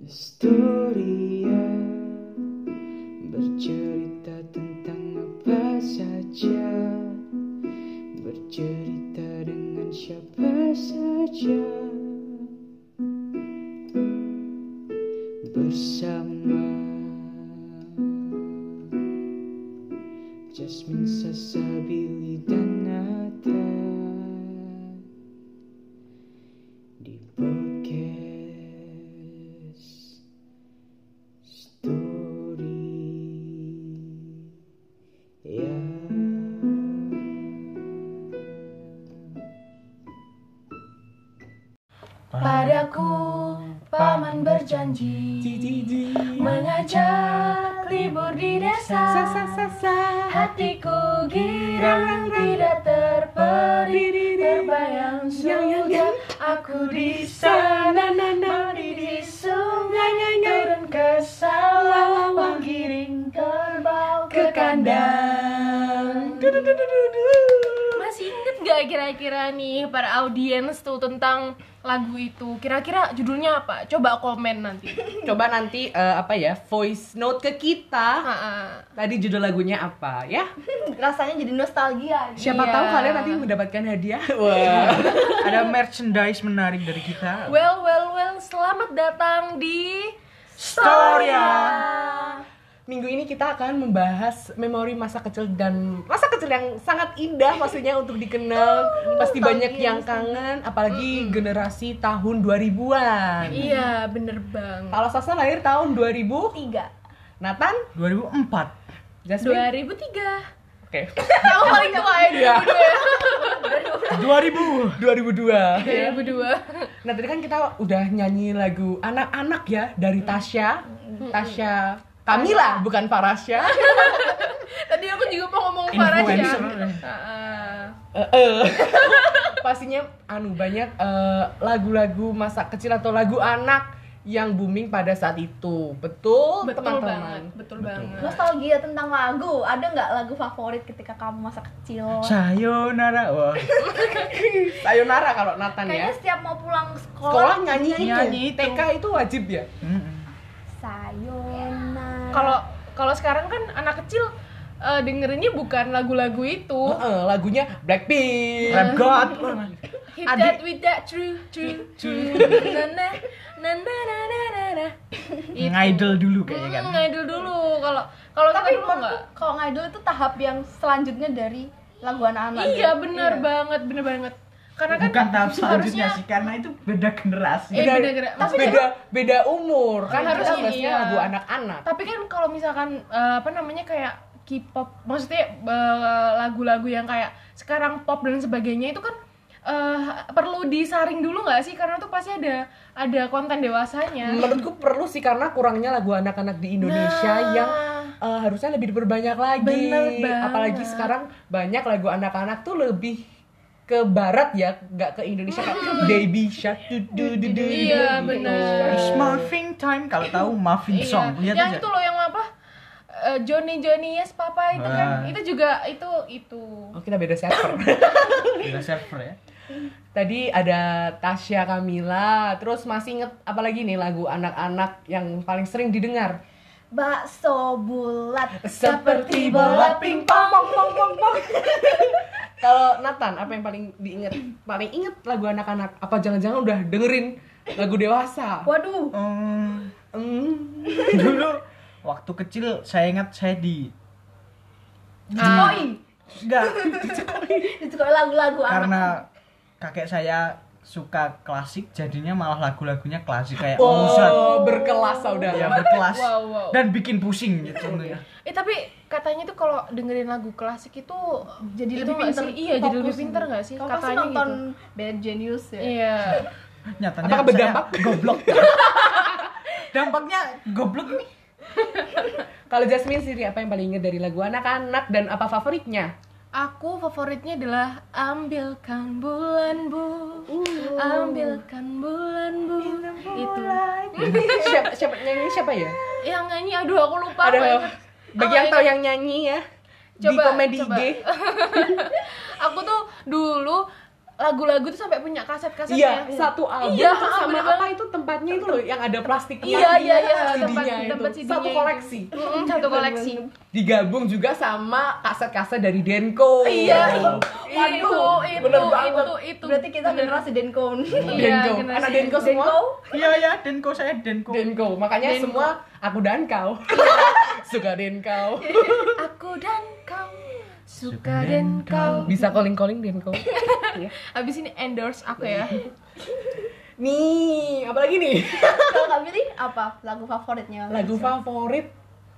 Historia bercerita tentang apa saja, bercerita dengan siapa saja, itu? Kira-kira judulnya apa? Coba komen nanti. Coba nanti eh, apa ya voice note ke kita. Ha-ha. Tadi judul lagunya apa ya? rasanya jadi nostalgia Siapa Iya. tahu kalian nanti mendapatkan hadiah. Wah. ada merchandise menarik dari kita. Well, well, well, selamat datang di Storia. Minggu ini kita akan membahas memori masa kecil dan masa kecil yang sangat indah pastinya untuk dikenal. Pasti banyak yang kangen apalagi generasi tahun 2000-an. Iya, bener banget. Kalau Sasa lahir tahun 2000, tiga Nathan 2004. Jasmine 2003. Oke. Kamu paling tua ya Iya. 2000. 2002. 2002. Nah tadi kan kita udah nyanyi lagu anak-anak ya dari Tasya, Tasya Kamila bukan Farasya. Tadi aku juga mau ngomong. Ha-ha. Eh, eh. Pastinya anu banyak eh, lagu-lagu masa kecil atau lagu anak yang booming pada saat itu. Betul, Betul teman-teman. banget, betul banget. nostalgia tentang lagu ada nggak lagu favorit ketika kamu masa kecil Sayonara. Wah. Sayonara kalau Nathan ya. kayaknya setiap mau pulang sekolah, Sekolah nyanyi itu. Nyanyi itu. TK itu wajib ya. Mm-mm. sayonara Kalau kalau sekarang kan anak kecil eh, dengerinnya bukan lagu-lagu itu. Heeh, lagunya Blackpink. Rap God. Hit Adik. that with that true true true. Na na na na na na na na. Itu. Ngidol dulu kayaknya kan. Hmm, ngidol dulu. Kalau kalau tapi kita dulu menurutku enggak. kalau ngidol itu tahap yang selanjutnya dari lagu anak-anak Iya, gitu. bener Iya. banget, bener banget. Karena kan Bukan tahap selanjutnya harusnya- sih karena itu beda generasi. Eh, beda. Tapi Maksudnya- beda beda umur kan Beda harusnya umur, bahasnya iya. lagu anak-anak. Tapi kan kalau misalkan eh, apa namanya kayak K-pop, maksudnya eh, lagu-lagu yang kayak sekarang pop dan sebagainya itu kan eh, perlu disaring dulu nggak sih? Karena tuh pasti ada ada konten dewasanya. Menurutku perlu sih karena kurangnya lagu anak-anak di Indonesia Nah. yang eh, harusnya lebih diperbanyak lagi. Apalagi sekarang banyak lagu anak-anak tuh lebih ke barat ya, nggak ke Indonesia kayak Baby Shark du du du du Iya, bener. It's Muffin time kalau tahu Muffin Iya. song. Lihat yang aja. itu loh yang apa? Eh, Johnny Johnny Yes Papa itu kan Ah. itu juga itu itu. Oh, kita beda server. Beda server ya. Tadi ada Tasya Kamila, terus masih inget apalagi nih lagu anak-anak yang paling sering didengar? bakso bulat Seperti bola pingpong pong pong pong pong. Kalau Nathan, apa yang paling diinget? Paling inget lagu anak-anak? Apa jangan-jangan udah dengerin lagu dewasa? waduh Hmm, Hmm. dulu waktu kecil saya ingat saya di Jokowi enggak itu kalau lagu-lagu anak karena kakek saya suka klasik jadinya malah lagu-lagunya klasik kayak Oh, Mozart berkelas saudara. ya berkelas Wow, wow. dan bikin pusing gitu tentunya Eh tapi katanya tuh kalau dengerin lagu klasik itu jadi itu lebih pinter sih? Iya, jadi lebih pinter nggak sih? Pasti Katanya nonton gitu. Bad Genius ya Iya. nyatanya Apakah saya berdampak? goblok dampaknya goblok nih Kalau Jasmine sendiri apa yang paling inget dari lagu anak-anak dan apa favoritnya? Aku favoritnya adalah ambilkan bulan bu, ambilkan bulan bu. Itu. siapa siapa nyanyi siapa ya? Yang nyanyi, aduh aku lupa. Inget. bagi Aku yang tahu yang nyanyi ya di Coba, komedi coba. IG. aku tuh dulu lagu-lagu tuh sampai punya kaset-kasetnya. Iya, satu album Iya, terus sama bener apa itu tempatnya itu loh yang ada plastiknya. Iya, iya, iya, CD-nya tempat- itu. tempat CD-nya Satu itu. koleksi. Mm, satu koleksi. Digabung juga sama kaset-kaset dari Denko. Iya, Waduh, itu, itu, bener banget. itu, itu. Berarti kita generasi Denkon. Iya, Denko. Anak Denko semua. Denko? Iya ya, Denko saya Denko. Denko. Makanya Denko. semua aku dan kau. Suka Denkau. Aku dan kau suka dan kau. Bisa calling-calling Denko. Abis ini endorse aku ya. Nih, apa lagi nih? Kalau Kak Billy apa lagu favoritnya? Lagu favorit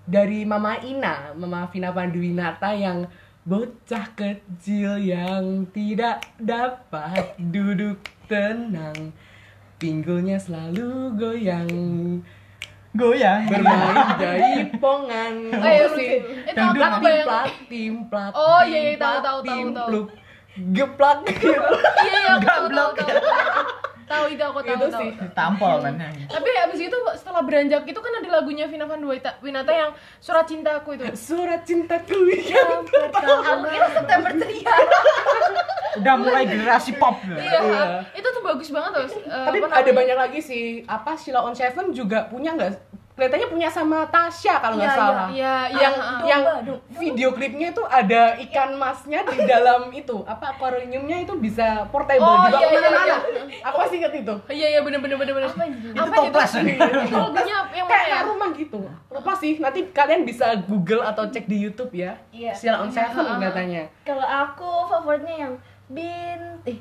dari Mama Ina, Mama Vina Panduwinata yang bocah kecil yang tidak dapat duduk tenang. Pinggulnya selalu goyang, Goyang. bermain jaipongan. Oh, iya, Apa sih? Itu aku bayang- timplak, timplak. Oh, iya, iya, tahu, tahu, tahu, tahu. timpluk, Geplak gitu. Iya, iya, aku tahu, tahu, tahu. Tahu itu aku tahu, Itu tahu. sih. Tampol kan. Tapi abis itu setelah beranjak itu kan ada lagunya Vina Panduwinata Winata yang Surat Cintaku itu. Surat cintaku yang Aku kira September ceria. Udah mulai generasi pop. Iya, itu tuh bagus banget tuh. Tapi apa ada banyak lagi sih. Apa Sheila on Seven juga punya nggak? Kelihatannya punya sama Tasya kalau nggak Iya, salah. Iya, iya. yang ah. yang Domba, video klipnya itu ada ikan masnya di dalam itu apa akuariumnya itu bisa portable Oh, dibawa iya, iya, ke mana-mana. iya. Aku masih inget itu. Iya, iya bener bener bener bener. Apa itu? Itu Apa toples. Itu lagunya yang mana Kayak ya? rumah gitu. Lupa sih. Nanti kalian bisa Google atau cek di YouTube ya. Iya. Sheila on Seven katanya. Kalau aku favoritnya yang bin eh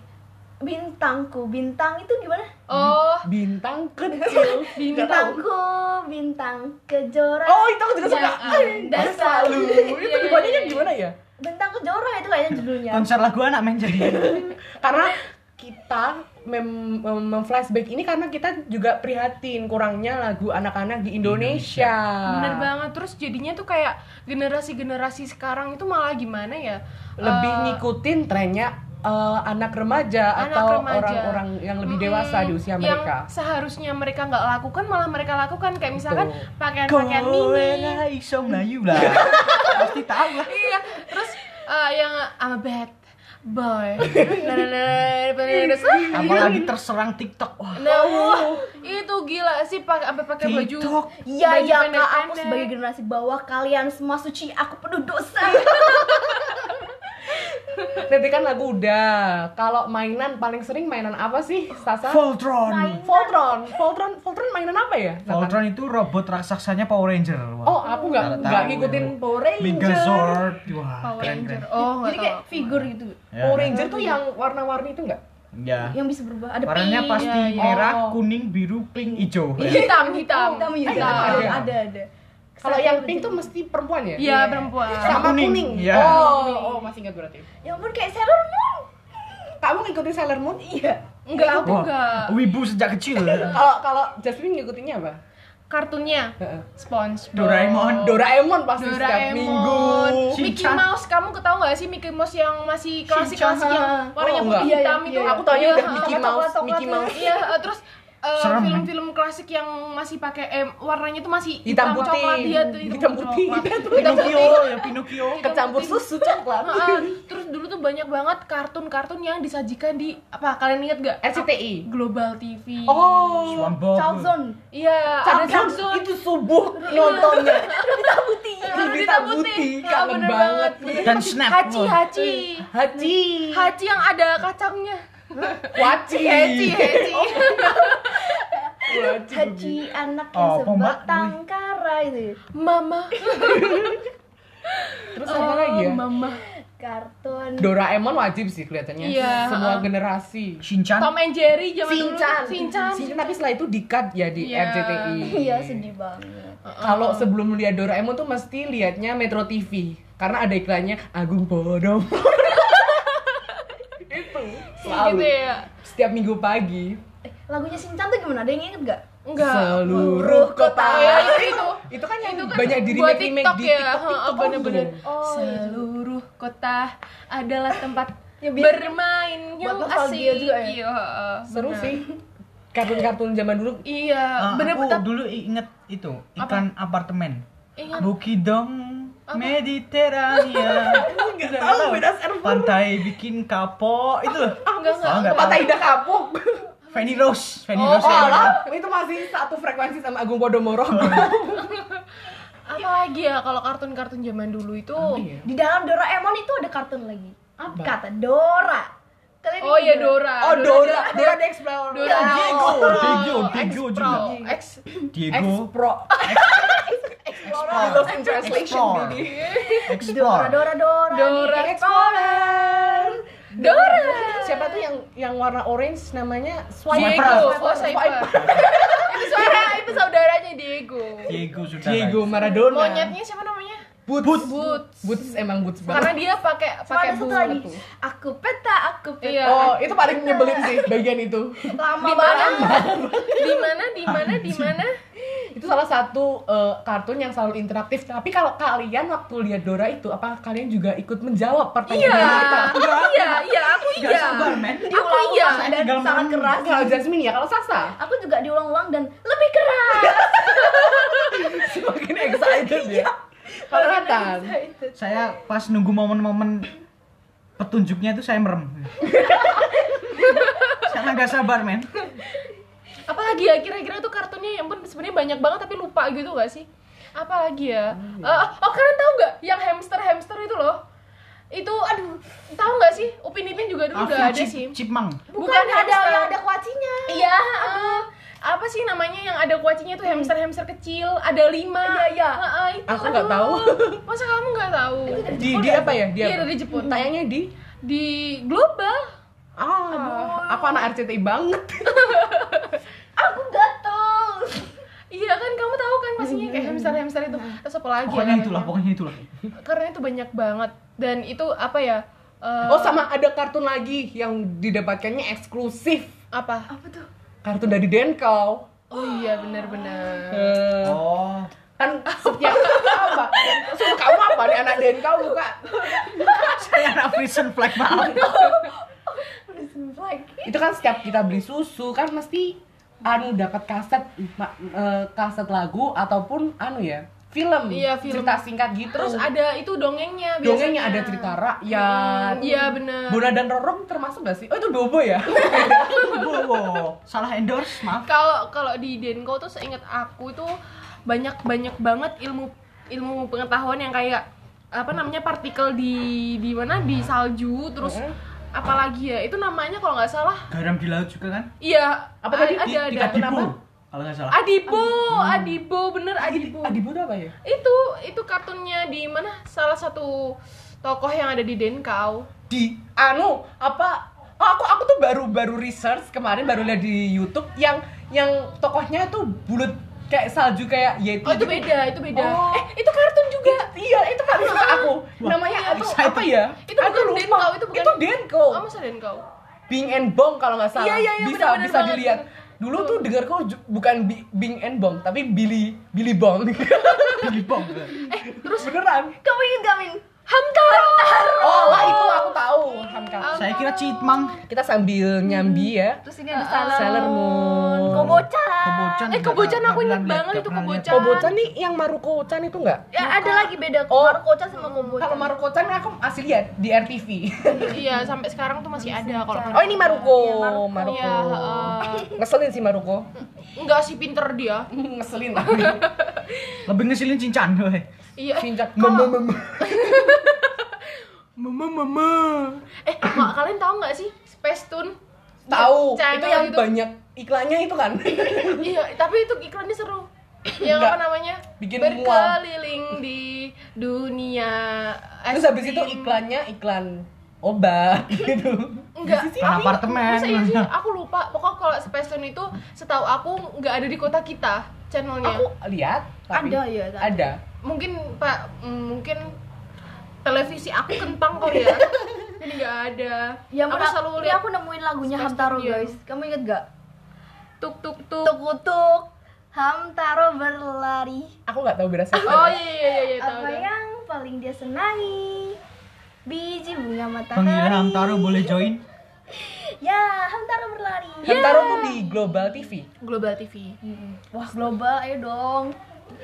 bintangku bintang itu gimana? Oh, Bintang kecil. Bintangku bintang kejora. Oh, itu aku juga suka. Yang, ah, Dan selalu. Itu Iya, iya, iya. gimana ya? Bintang kejora itu kayaknya judulnya. Konser lagu anak main jadi. karena kita mem, mem- ini karena kita juga prihatin kurangnya lagu anak-anak di Indonesia. bener banget. Terus jadinya tuh kayak generasi-generasi sekarang itu malah gimana ya? Lebih Eh, ngikutin trennya eh, anak remaja Anak atau orang-orang yang lebih dewasa di usia mereka. Yang seharusnya mereka nggak lakukan malah mereka lakukan kayak misalkan pakaian-pakaian mini. iso melayu lah. Pasti tahu lah. iya, terus eh, yang I'm a bad boy. Nah, nah, nah, nah, nah, nah, Apalagi terserang TikTok. Wah, Nah, wah, itu gila sih pakai sampai pakai baju. TikTok. Iya baju ya kak, aku sebagai generasi bawah kalian semua suci, aku penuh dosa. Nanti kan lagu udah. Kalau mainan paling sering mainan apa sih, Sasa? Voltron. Voltron. Voltron, Voltron mainan apa ya? Nathan? Voltron itu robot raksasanya Power Ranger. Wah. Oh, aku nggak Nggak tahu. ngikutin Power Ranger. Megazord. Wah, Power keren Ranger. keren. Oh, nggak Jadi kayak tahu. figur gitu, Ya, Power Ranger tuh yang warna-warni itu nggak? Ya. yang bisa berubah. Ada Warnanya pink, pasti iya, iya. merah, Oh. kuning, biru, pink, hijau. hitam, hitam. hitam, hitam. hitam ada, ada. ada, ada. Kalau yang pink tuh mesti perempuan ya? Iya, perempuan. Sama, Sama kuning. kuning, iya. Oh, oh, masih ingat berarti. Ya ampun kayak Sailor Moon. Kamu ngikutin Sailor Moon? Iya. Enggak, aku enggak. wibu sejak kecil. Kalau kalau Jasmine ngikutinnya apa? Kartunnya Heeh. SpongeBob. Doraemon. Doraemon pasti setiap Doraemon. minggu. Mickey. Mouse, kamu ketahu nggak sih Mickey Mouse yang masih klasik-klasik Shinchan. yang warnanya Oh, putih hitam Iya, itu? iya, Aku taunya Iya, udah ha. Mickey Coklat, Mouse, Mickey. Mouse. Iya, eh, eh, film-film klasik yang masih pakai eh, warnanya itu masih Hitam putih. coklat iya tuh Hitam putih, coklat. hitam hitam putih Pinocchio, ya Pinocchio. Kecampur susu coklat. Ha-ha. terus dulu tuh banyak banget kartun-kartun yang disajikan di apa kalian ingat gak RCTI. Global TV Oh. Calzone. iya ada Samsung itu subuh nontonnya. Rita Putih. Rita Putih, kangen banget. Dan Snap. Hachi Wah. Hachi Haji. Hachi yang ada kacangnya Waci. Hachi Waci. Haji anak yang Oh, sebatang kara itu. Mama Terus apa lagi ya? Oh, Mama Kartun. Doraemon wajib sih kelihatannya. Iya, Semua uh-uh. generasi. Shinchan. Tom and Jerry zaman Sinchan. dulu Sinchan Sinchan tapi setelah itu di-cut ya di Iya. RCTI. Iya sedih banget. Kalau sebelum lihat Doraemon tuh mesti lihatnya Metro TV karena ada iklannya Agung Podomoro. gitu ya setiap minggu pagi. Eh, lagunya Shinchan tuh gimana? Ada yang inget gak? enggak Seluruh kota. Oh, ya, itu, itu. Itu kan yang Itu kan banyak di remake TikTok di ya, TikTok. heeh, TikTok bener-bener. Oh, iya. seluruh kota adalah tempat Ya, bermain yang asik juga ya? iya heeh, Seru bener. sih. Kartun-kartun zaman dulu iya Ah, bener aku betul dulu inget itu iklan apartemen. Ingat. Buki dong Mediterania. Enggak tahu beda server. Pantai bikin kapok itu loh. Enggak, enggak. Oh, enggak Mata tahu. Ida kapuk. Fanny Rose, Fanny Oh, Rose. Oh, ya. alah, itu masih satu frekuensi sama Agung Podomoro. Apa lagi ya kalau kartun-kartun zaman dulu itu? Iya. Di dalam Doraemon itu ada kartun lagi. Apa? Kata Dora. Kalian Oh iya? Dora. Oh, Dora, Dora the Explorer. Dora Diego. Diego, Diego juga. X Diego, Expro. Explorer. Lost in Translation, Explore. Didi. Dora, Explore. Dora, Dora. Dora di Explorer. Dora. Siapa tuh yang yang warna orange namanya Swiper? Diego. Swiper. Oh, Swiper. itu suara itu saudaranya Diego. Diego sudah. Diego Maradona. Monyetnya siapa namanya? Boots. Boots. Boots emang Boots Karena banget. dia pakai pakai ada satu boot. lagi. Aku peta, aku peta. Iya. Oh, itu paling nyebelin sih bagian itu. Lama Di mana? banget. Di mana? Di mana? Itu salah satu eh, kartun yang selalu interaktif. Tapi kalau kalian waktu lihat Dora itu, apa kalian juga ikut menjawab Iya. pertanyaan kita? Iya, iya, aku Gak iya. sabar, men. Aku iya. dan sangat keras. Kalau Jasmine ya, kalau Sasa Aku juga diulang-ulang dan lebih keras. semakin excited ya. Kalau Nathan, Saya pas nunggu momen-momen petunjuknya itu saya merem. Karena gak sabar, men. Apalagi ya kira-kira tuh kartunnya yang pun sebenarnya banyak banget tapi lupa gitu gak sih? Apalagi ya? Eh, oh kalian tahu nggak yang hamster-hamster itu loh? Itu aduh, tahu nggak sih? Upin Ipin juga dulu udah ada sih. Chipmunk. Bukan, Bukan ada hamster. yang ada kuacinya. Iya, aduh. Apa sih namanya yang ada kuacinya tuh hamster-hamster kecil, ada lima. Iya, iya. Heeh, itu. Aku nggak aduh. tahu. Masa kamu nggak tahu? di, di apa ya? Di Iya, apa? dari Jepun. Tayangnya di Di global. Ah, aku anak RCTI banget. Iya kan kamu tahu kan pastinya kayak hamster-hamster itu. Terus apa lagi? ya Pokoknya namanya? itulah, pokoknya itulah. Karena itu banyak banget dan itu apa ya? eh, Oh, sama ada kartun lagi yang didapatkannya eksklusif. apa? Apa tuh? Kartun dari Denkau. Oh iya benar-benar. Eh, Oh, kan setiap apa? Suruh kamu apa nih anak Denkau buka? saya anak prison flag, maaf. Like. Itu kan setiap kita beli susu kan mesti anu dapat kaset ma- eh, kaset lagu ataupun anu ya film, Iya, film. cerita singkat gitu. Terus ada itu dongengnya biasanya. dongengnya ada cerita rakyat. Hmm, Iya benar. Bona dan Rorong termasuk gak sih? Oh itu Bobo ya? Wow, salah endorse, maaf. Kalau kalau di Denko tuh seingat aku itu banyak banyak banget ilmu ilmu pengetahuan yang kayak apa namanya partikel di di mana di salju terus Mm-mm. Apalagi ya itu namanya kalau nggak salah Garam di laut juga kan? iya Apa tadi? ada Di- ada Kenapa? kalau nggak salah. Adibo Adibo bener Adibo Adibo itu apa ya? itu itu kartunnya di mana salah satu tokoh yang ada di Denkau Di anu apa? Oh, aku aku tuh baru baru research kemarin baru lihat di YouTube yang yang tokohnya tuh bulat kayak salju kayak Yeti. oh itu gitu. beda itu beda Oh. eh itu kartun juga Iya, itu suka aku. Wah, Namanya apa, excited. apa ya? Denkau, itu bukan- Itu Denko. oh masa Denkau Bing and Bong kalau nggak salah. Iya, iya, iya, bisa benar-benar bisa banget. dilihat. Dulu tuh dengarku ju- bukan Bi- Bing and Bong, tapi Billy Billy Bong. Billy Bong. Terus beneran. Kamu ingat gak, Min? Hamtaro Oh, lah itu aku tahu. Hamka. Saya kira Chipmunk. Kita sambil nyambi ya. Terus ini ada Ah, Sailor Sailor Moon. Kobocan. Kobocan. Eh, Kobocan aku ingat banget itu. Kobocan. Kobocan nih yang Maruko-chan itu enggak? Ya ada lagi beda Oh. Maruko-chan sama Kobocan. Kalau Maruko-chan aku masih lihat di RTV. iya sampai sekarang tuh masih ada kalau Oh, ini Maruko. Iya, Maruko. Maruko. Iya, heeh. Ngeselin sih Maruko. enggak sih pinter dia Ngeselin tapi. Lebih ngeselin Cincan, weh. Iya Sinjak. kalau- Mem- mem- mama mama eh mak kalian tahu nggak sih Space Tune Tahu. Itu yang gitu. banyak iklannya itu kan. iya tapi itu iklannya seru yang Enggak. apa namanya Bikin mual. berkeliling di dunia es Terus habis itu iklannya iklan obat gitu. enggak Sih, aku- apartemen. masa iya sih aku lupa pokoknya kalau Space Tune itu setahu aku nggak ada di kota kita channelnya Aku lihat tapi Ada ya, ada. Ada. Mungkin pak mm, mungkin televisi aku kentang kali ya jadi nggak ada Ya, aku selalu ini lihat aku nemuin lagunya Hamtaro Studio. guys. Kamu inget gak? tuk tuk tuk Tuk-tuk Hamtaro berlari. Aku nggak tahu berasa. oh iya iya iya, iya tahu Apa tahu. yang paling dia senangi? Biji bunga matahari. Panggilan Hamtaro boleh join? Ya, Hamtaro berlari. Hamtaro tuh di Global TV. Global TV Mm-mm. Wah, global, ayo dong.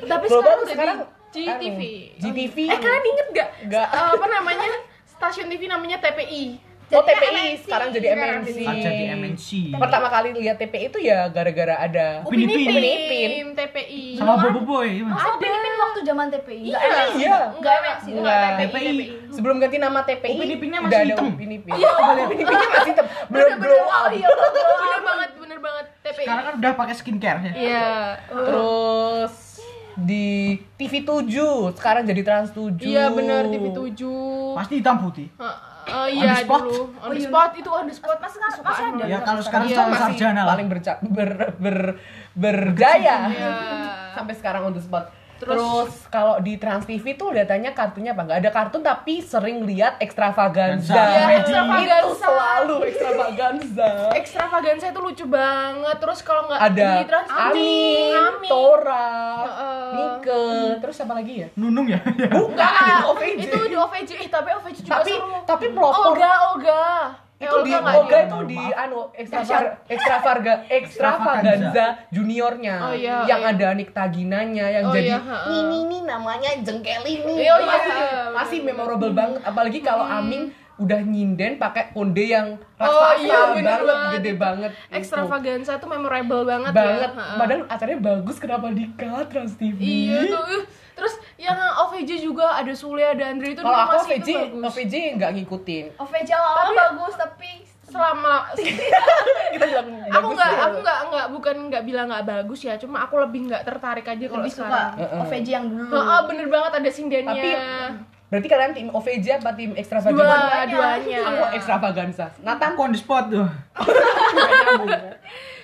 tapi Global sekarang sekarang GTV. GTV. Eh kalian inget gak? Nggak. Eh, apa namanya? Stasiun TV namanya TPI. Oh TPI MNC. sekarang jadi MNC. Ah, jadi MNC. Pertama kali lihat TPI itu ya gara-gara ada Upin Ipin. Upin Ipin. TPI. Sama Bobo Boy. Masa Upin Ipin waktu zaman TPI? Enggak Iya. enak. Iya. Enggak sih. Enggak. TPI. TPI. Sebelum ganti nama TPI, Upin Ipinnya masih ada hitam. Upin Ipin. Iya, Upin Ipinnya masih hitam. Belum blow oh iya, bener. Bener banget, bener banget TPI. Sekarang kan udah pakai skincare ya. Iya. Terus di TV 7, sekarang jadi Trans 7. Iya bener TV 7. Pasti hitam putih. Oh iya the spot. dulu. On the spot itu on the spot. Mas sekarang masih ada. Ya kalau sekarang Iya, kan masih sarjana lah. paling berca- ber, ber, berjaya Iya. sampai sekarang on the spot. Terus, kalau di Trans TV tuh datanya kartunya apa? Nggak ada kartun tapi sering lihat ekstravaganza. Iya, ekstravaganza. Itu selalu ekstravaganza. Ekstravaganza itu lucu banget. Terus kalau nggak ada di Trans TV, Amin, Amin. Tora, Heeh. Nike, terus apa lagi ya? Nunung ya. Bukan, OVJ. itu di OVJ, eh, tapi OVJ juga tapi seru. tapi pelopor Olga, Olga. Eh, itu di Olga dia. itu di anu ekstravar ekstravarga ekstravaganza juniornya. Oh, iya, yang iya. ada Niktaginanya yang Oh, jadi iya, ini ini namanya jengkel ini Iya, oh, iya, masih, iya, memorable banget. Apalagi kalau Amin udah nyinden pakai konde yang Oh, raksasa iya, bener banget. banget. gede banget Ekstravaganza itu memorable banget, banget. Ya. Padahal acaranya bagus kenapa di cut Trans TV Iya tuh. Terus yang OVJ juga ada Sule, ada Andre itu kalau aku masih OVJ itu bagus. OVJ nggak ngikutin OVJ awal bagus tapi Selama kita bilang aku bagus nggak ya. aku nggak nggak bukan nggak bilang nggak bagus ya cuma aku lebih nggak tertarik aja kalau lebih suka sekarang Heeh. OVJ yang dulu. Heeh, bener banget ada sindennya Tapi berarti kalian tim OVJ apa tim ekstravaganza? dua duanya Aku ekstravaganza. Nathan Aku on the spot tuh.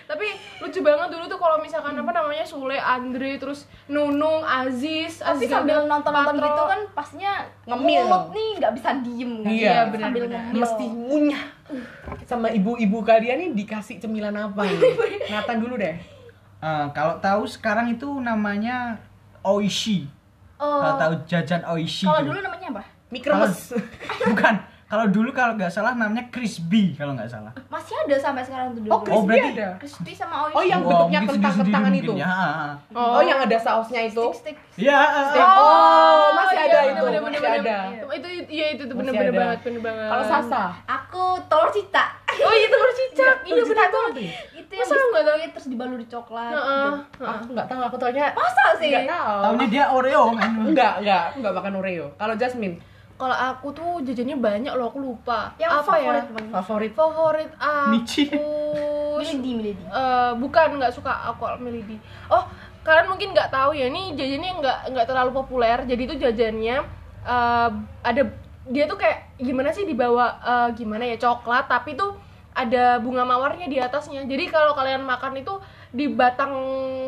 tapi lucu banget dulu tuh kalau misalkan apa namanya Sule Andre terus Nunung Aziz Tapi Aziz sambil nonton-nonton Patro. gitu kan pastinya Ngemil. mulut nih nggak bisa diem kan. Iya, benar, sambil benar. ngemil. mesti ngunyah. Sama ibu-ibu kalian nih dikasih cemilan apa nih? Nathan dulu deh. Eh, kalau tahu sekarang itu namanya Oishi. Oh, Kalau tahu jajan Oishi. kalau dulu namanya apa? Mikremes. Bukan. Kalau dulu kalau nggak salah namanya Crispy kalau nggak salah. Masih ada sampai sekarang tuh dulu. Oh, crispy berarti- ada. crispy sama Oishi. Oh, yang Wah, bentuknya mungkin kentang-kentangan itu. Ya. Oh, yang ada sausnya itu. stick stick. Ya. Oh, masih iya, ada bener, itu, bener, masih bener, ada. bener. itu iya itu tuh Masih bener-bener banget bener banget Kalau Sasa, Aku telur cita. oh iya telur cicak iya bener banget tuh. Itu yang nggak tahu? terus dibaluri coklat. Heeh, gitu. aku nggak tahu, aku taunya Masa sih? nggak tahu. Taunya dia Oreo. Enggak, enggak, aku nggak makan Oreo. Kalau Jasmine, kalau aku tuh jajannya banyak loh aku lupa. Yang apa favorit ya favorit. Favorit aku Michi. Milady, Milady. Eh, bukan nggak suka aku milidi oh kalian mungkin nggak tahu ya ini jajannya nggak nggak terlalu populer. Jadi itu jajannya eh, ada dia tuh kayak gimana sih dibawa eh, gimana ya coklat tapi tuh ada bunga mawarnya di atasnya. Jadi kalau kalian makan itu di batang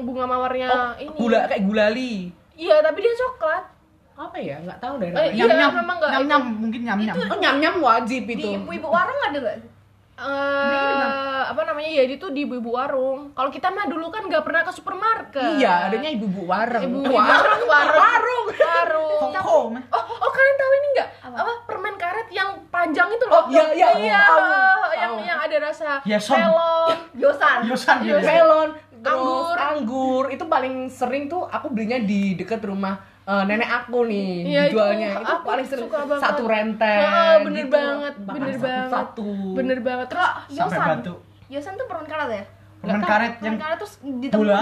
bunga mawarnya Oh, ini. gula kayak gulali. iya tapi dia coklat Apa ya? Nggak tahu deh. Eh, namanya. iya, Nyam-nyam. memang nggak Nyam-nyam mungkin nyam-nyam. Oh, nyam-nyam wajib Di itu. ibu-ibu warung ada nggak? eh apa namanya ya itu di ibu-ibu warung kalau kita mah dulu kan nggak pernah ke supermarket Iya, adanya ibu-ibu warung. ibu warung. warung Warung. warung Koko, man. oh oh kalian tahu ini nggak apa? permen karet yang panjang itu loh Oh, iya, iya. iya Tahu, yang tahu. yang ada rasa Yason. melon Yosan. Yosan Yosan. Melon, terus Anggur. anggur. Itu paling sering tuh aku belinya di deket rumah eh, nenek aku nih Iya, itu dijualnya. Itu, aku paling sering satu renteng. Heeh, bener gitu. banget, bener satu, banget. Satu. bener banget terus Sampai Yosan. batu. Yosan tuh permen karet ya? Permen karet yang karet terus di Bola?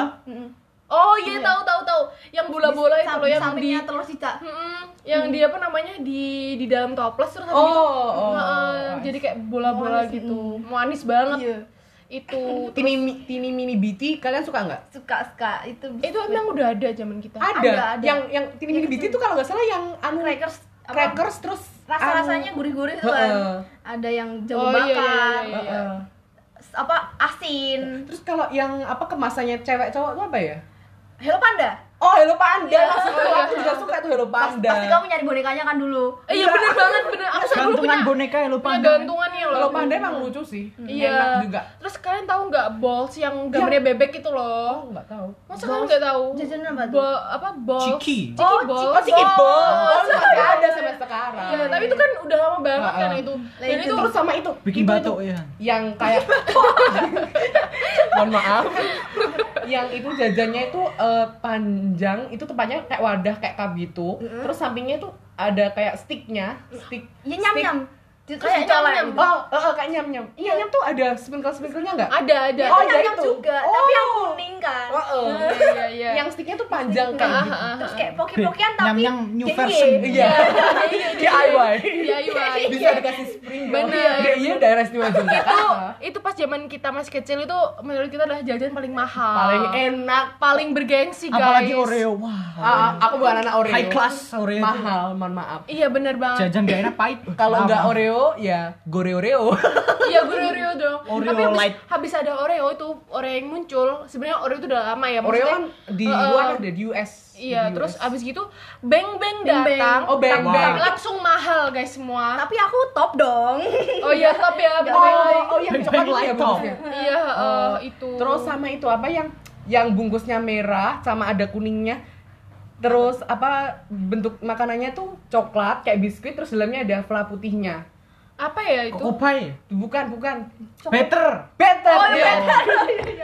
oh iya tahu tahu tahu yang bola-bola itu loh yang di telur cica. Mm-mm, yang dia apa namanya di di dalam toples terus Oh, gitu oh, heeh, nice. jadi kayak bola-bola Manis, gitu manis banget Iya. Itu Tini, tini mini biti kalian suka nggak? Suka suka itu. itu emang udah ada zaman kita Ada. Ada, ada. Yang yang tini mini biti tuh kalau nggak salah yang anu crackers apa? crackers terus Rasa-rasanya anu- gurih-gurih tuh Heeh. kan. Ada yang jamu Oh, iya, iya, bakar, iya, iya. Heeh. apa asin. Terus kalau yang apa kemasannya cewek cowok tuh apa ya? Hello Panda. Oh, Hello Panda. Iya. Maksudku, aku juga suka tuh Hello Panda. pasti kamu nyari bonekanya kan dulu. Eh, iya bener banget bener aku dulu gantungan punya boneka ya lupa. punya gantungannya loh Hello Panda emang lucu sih. iya Enak juga. terus kalian tahu nggak balls yang gambarnya bebek itu loh Oh, nggak tahu. masa kalian nggak tahu Jajanan apa tuh? Apa balls Ciki. ciki Oh, balls Oh, Ciki Balls. Masih ada sampai sekarang. Iya, tapi itu kan udah lama banget kan Heeh. itu. Dan itu terus sama itu Bikin batuk itu ya. yang kayak mohon maaf yang itu jajannya itu eh, panjang, itu tepatnya kayak wadah kayak cup gitu. Terus sampingnya itu ada kayak sticknya, stick. Ya nyam stick. Nyam. Terus Kayak dicolek. nyam-nyam. Oh, eh, eh, kayak nyam nyam. Iya nyam tuh ada sprinkle sprinklenya nggak? Ada, ada. Oh, Itu ada nyam nyam itu. juga, Oh. tapi yang kuning kan. Oh, eh. Iya, iya. Yang sticknya tuh panjang Ah, gitu. ah, ah. Terus kayak poki-pokian tapi Nyam-nyam new DIY. version. Iya. DIY. DIY. Bisa dikasih sprinkle. Bener. Iya, Iya, daerah istimewa itu Yogyakarta. itu pas zaman kita masih kecil itu menurut kita adalah jajan paling mahal Paling enak. paling bergengsi guys Apalagi Oreo. Wah. Ah, aku bukan anak Oreo. High class Oreo. itu. Mahal, mohon maaf. iya bener banget Jajan gak enak pahit. Kalau nggak Lama. Oreo, ya gore-oreo. iya gue Oreo dong Oreo tapi habis, light. habis ada Oreo itu Oreo yang muncul sebenarnya Oreo itu udah lama ya Oreo maksudnya- kan di Heeh. luar ada di US. iya Di terus US. abis gitu beng beng Beng Beng. datang Oh, Beng tapi- Beng. tapi langsung mahal guys semua Tapi aku top dong. oh iya top ya Oh, Beng. oh yang Beng coklat ya Light bungkusnya. iya eh, Oh. itu Terus sama itu apa yang yang bungkusnya merah sama ada kuningnya. Terus apa bentuk makanannya tuh coklat kayak biskuit terus dalamnya ada fla putihnya. Apa ya itu pie. Bukan, bukan. Better. Better. Oh, iya,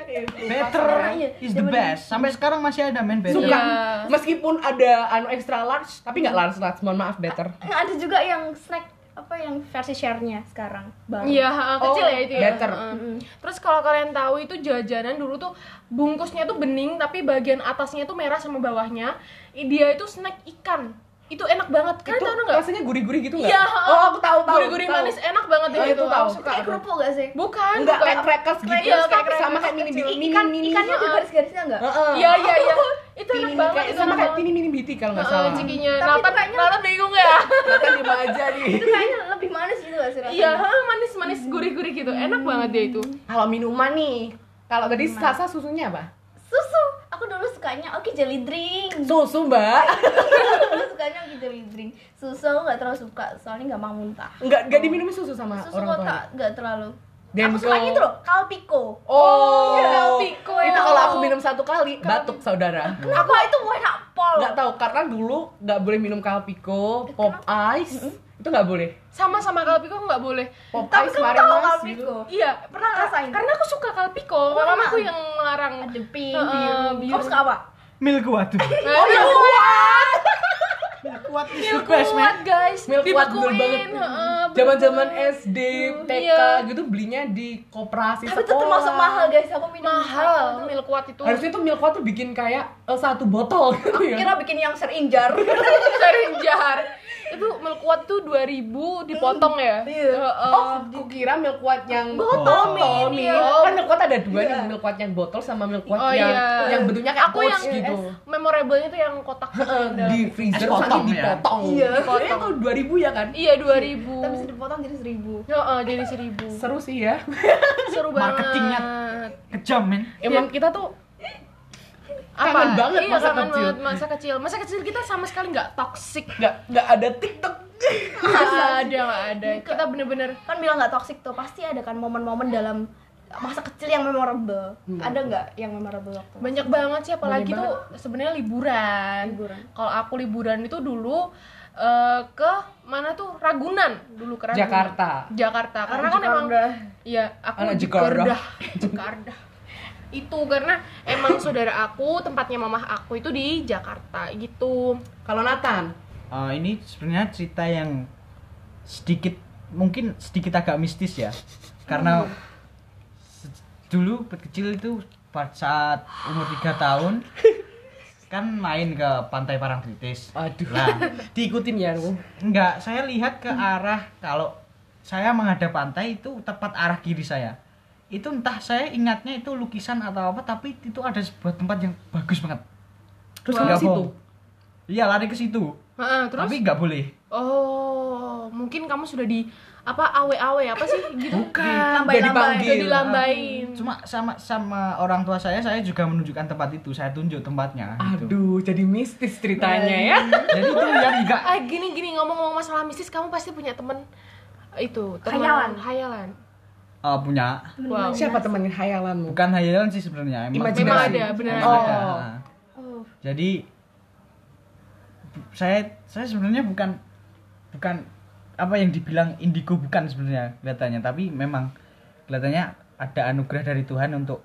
iya. Better Iya, is the best. Sampai sekarang masih ada men better. Suka. Iya. Meskipun ada anu extra large, tapi nggak large large. Mohon maaf, better. Ada juga yang snack apa yang versi share-nya sekarang baru. Iya, kecil Oh, ya itu ya. better. Heeh. Terus kalau kalian tahu itu jajanan dulu tuh bungkusnya tuh bening tapi bagian atasnya tuh merah sama bawahnya. Dia itu snack ikan. Itu enak banget. Kalian itu tahu nggak? rasanya gurih-gurih gitu nggak? Iya. Oh, aku tahu tahu. Gurih-gurih manis enak banget deh Oh, itu. itu tahu. Suka. Kayak kerupuk gak sih? Bukan, Enggak bukan. kayak crackers gitu. Iya, kayak sama kayak mini mini Ikan mini ikannya ada garis-garisnya enggak? Heeh. Iya, iya, iya. Itu enak banget. itu sama kayak tini mini biti kalau nggak salah. cikinya. Nathan, kayaknya- Nathan bingung ya? Kan lima aja nih. Itu kayaknya lebih manis gitu gak sih rasanya? Iya, ha, manis-manis gurih-gurih gitu. Enak banget dia itu. Kalau minuman nih, kalau tadi Sasa susunya apa? Susu. Aku dulu sukanya oke jelly drink. Susu mbak. sukanya jelly drink. Susu aku gak terlalu suka, soalnya gak mau muntah. Enggak enggak diminum susu sama Susu orang kok tua. tak gak terlalu. Dan aku sukanya itu loh, Calpico. Oh, iya, Calpico. Itu kalau aku minum satu kali batuk saudara. Kenapa itu enak pol? Nggak tahu karena dulu nggak boleh minum Calpico, Pop Ice, itu nggak boleh. Sama-sama Calpico nggak boleh. Pop Tapi Ice kamu tahu gitu. Iya, pernah Rasain. Karena aku suka Calpico. Oh, Mamaku emang? yang melarang. Ada pink, Heeh, biru. Kamu suka apa? Milk waduh. Oh, iya, kuat. Kuat is Milk the best man. kuat, guys. Milk kuat bener Dibekuin, banget. Zaman-zaman banget. SD, TK Iya. gitu belinya di koperasi Tapi itu sekolah. termasuk mahal guys, aku minum mahal milk kuat itu. Harusnya tuh milk kuat tuh bikin kayak eh, satu botol gitu Aku ya. kira bikin yang serinjar. Serinjar. Itu milk kuat tuh 2000 dipotong ya? Iya. Heeh. Oh, aku kira milk kuat yang Botol, botol Min. iya. Kan milk kuat ada dua Iya. nih, milk kuat yang botol sama milk kuat Oh, yang iya. yang bentuknya kayak Aku yang gitu. Memorable-nya tuh yang kotak di freezer terus nanti potong ya? dipotong. Iya. Kayaknya kalau 2000 ya kan? Iya 2000. Tapi bisa dipotong jadi seribu. Heeh, jadi 1000. Seru sih ya. Seru banget. Marketingnya Kejam men. Emang kita tuh Apa? Kangen banget iya, masa kangen kecil. banget masa kecil. Masa kecil kita sama sekali nggak toxic. nggak nggak ada TikTok. Nggak ada, nggak ada. Kita bener-bener Kan bilang nggak toxic tuh, pasti ada kan momen-momen dalam masa kecil yang memorable. Ada nggak yang memorable waktu? banyak banget sih apalagi Banyak tuh sebenarnya liburan. Liburan. Kalau aku liburan itu dulu eh, ke mana tuh Ragunan dulu ke Ragunan. Jakarta. Jakarta. Karena Anak kan emang. Iya, aku Anak Jakarta. Jakarta. Itu karena emang saudara aku, tempatnya mamah aku itu di Jakarta gitu. Kalau Nathan, Eh, ini sebenarnya cerita yang sedikit mungkin sedikit agak mistis ya. Karena se- dulu kecil itu pada saat umur 3 tahun kan main ke pantai Parangtritis aduh, lah. Diikutin ya lu. enggak saya lihat ke arah kalau saya menghadap pantai itu tepat arah kiri saya itu entah saya ingatnya itu lukisan atau apa tapi itu ada sebuah tempat yang bagus banget Terus ke situ. iya lari ke situ Heeh, terus tapi nggak boleh oh, mungkin kamu sudah di apa awe-awe apa sih gitu? Bukan, Lambai-lambai. Jadi panggil. Udah dilambain. cuma sama sama orang tua saya saya juga menunjukkan tempat itu saya tunjuk tempatnya gitu. Aduh, jadi mistis ceritanya ya. jadi itu yang enggak Ah gini gini ngomong-ngomong masalah mistis, kamu pasti punya temen itu teman Hayalan. hayalan. Eh, punya Wow. Siapa temenin hayalanmu? bukan hayalan sih sebenarnya emang Imajinasi. Memang ada, Emang ada. ada. Oh. jadi saya saya sebenarnya bukan bukan apa yang dibilang indigo bukan sebenarnya kelihatannya tapi memang kelihatannya ada anugerah dari Tuhan untuk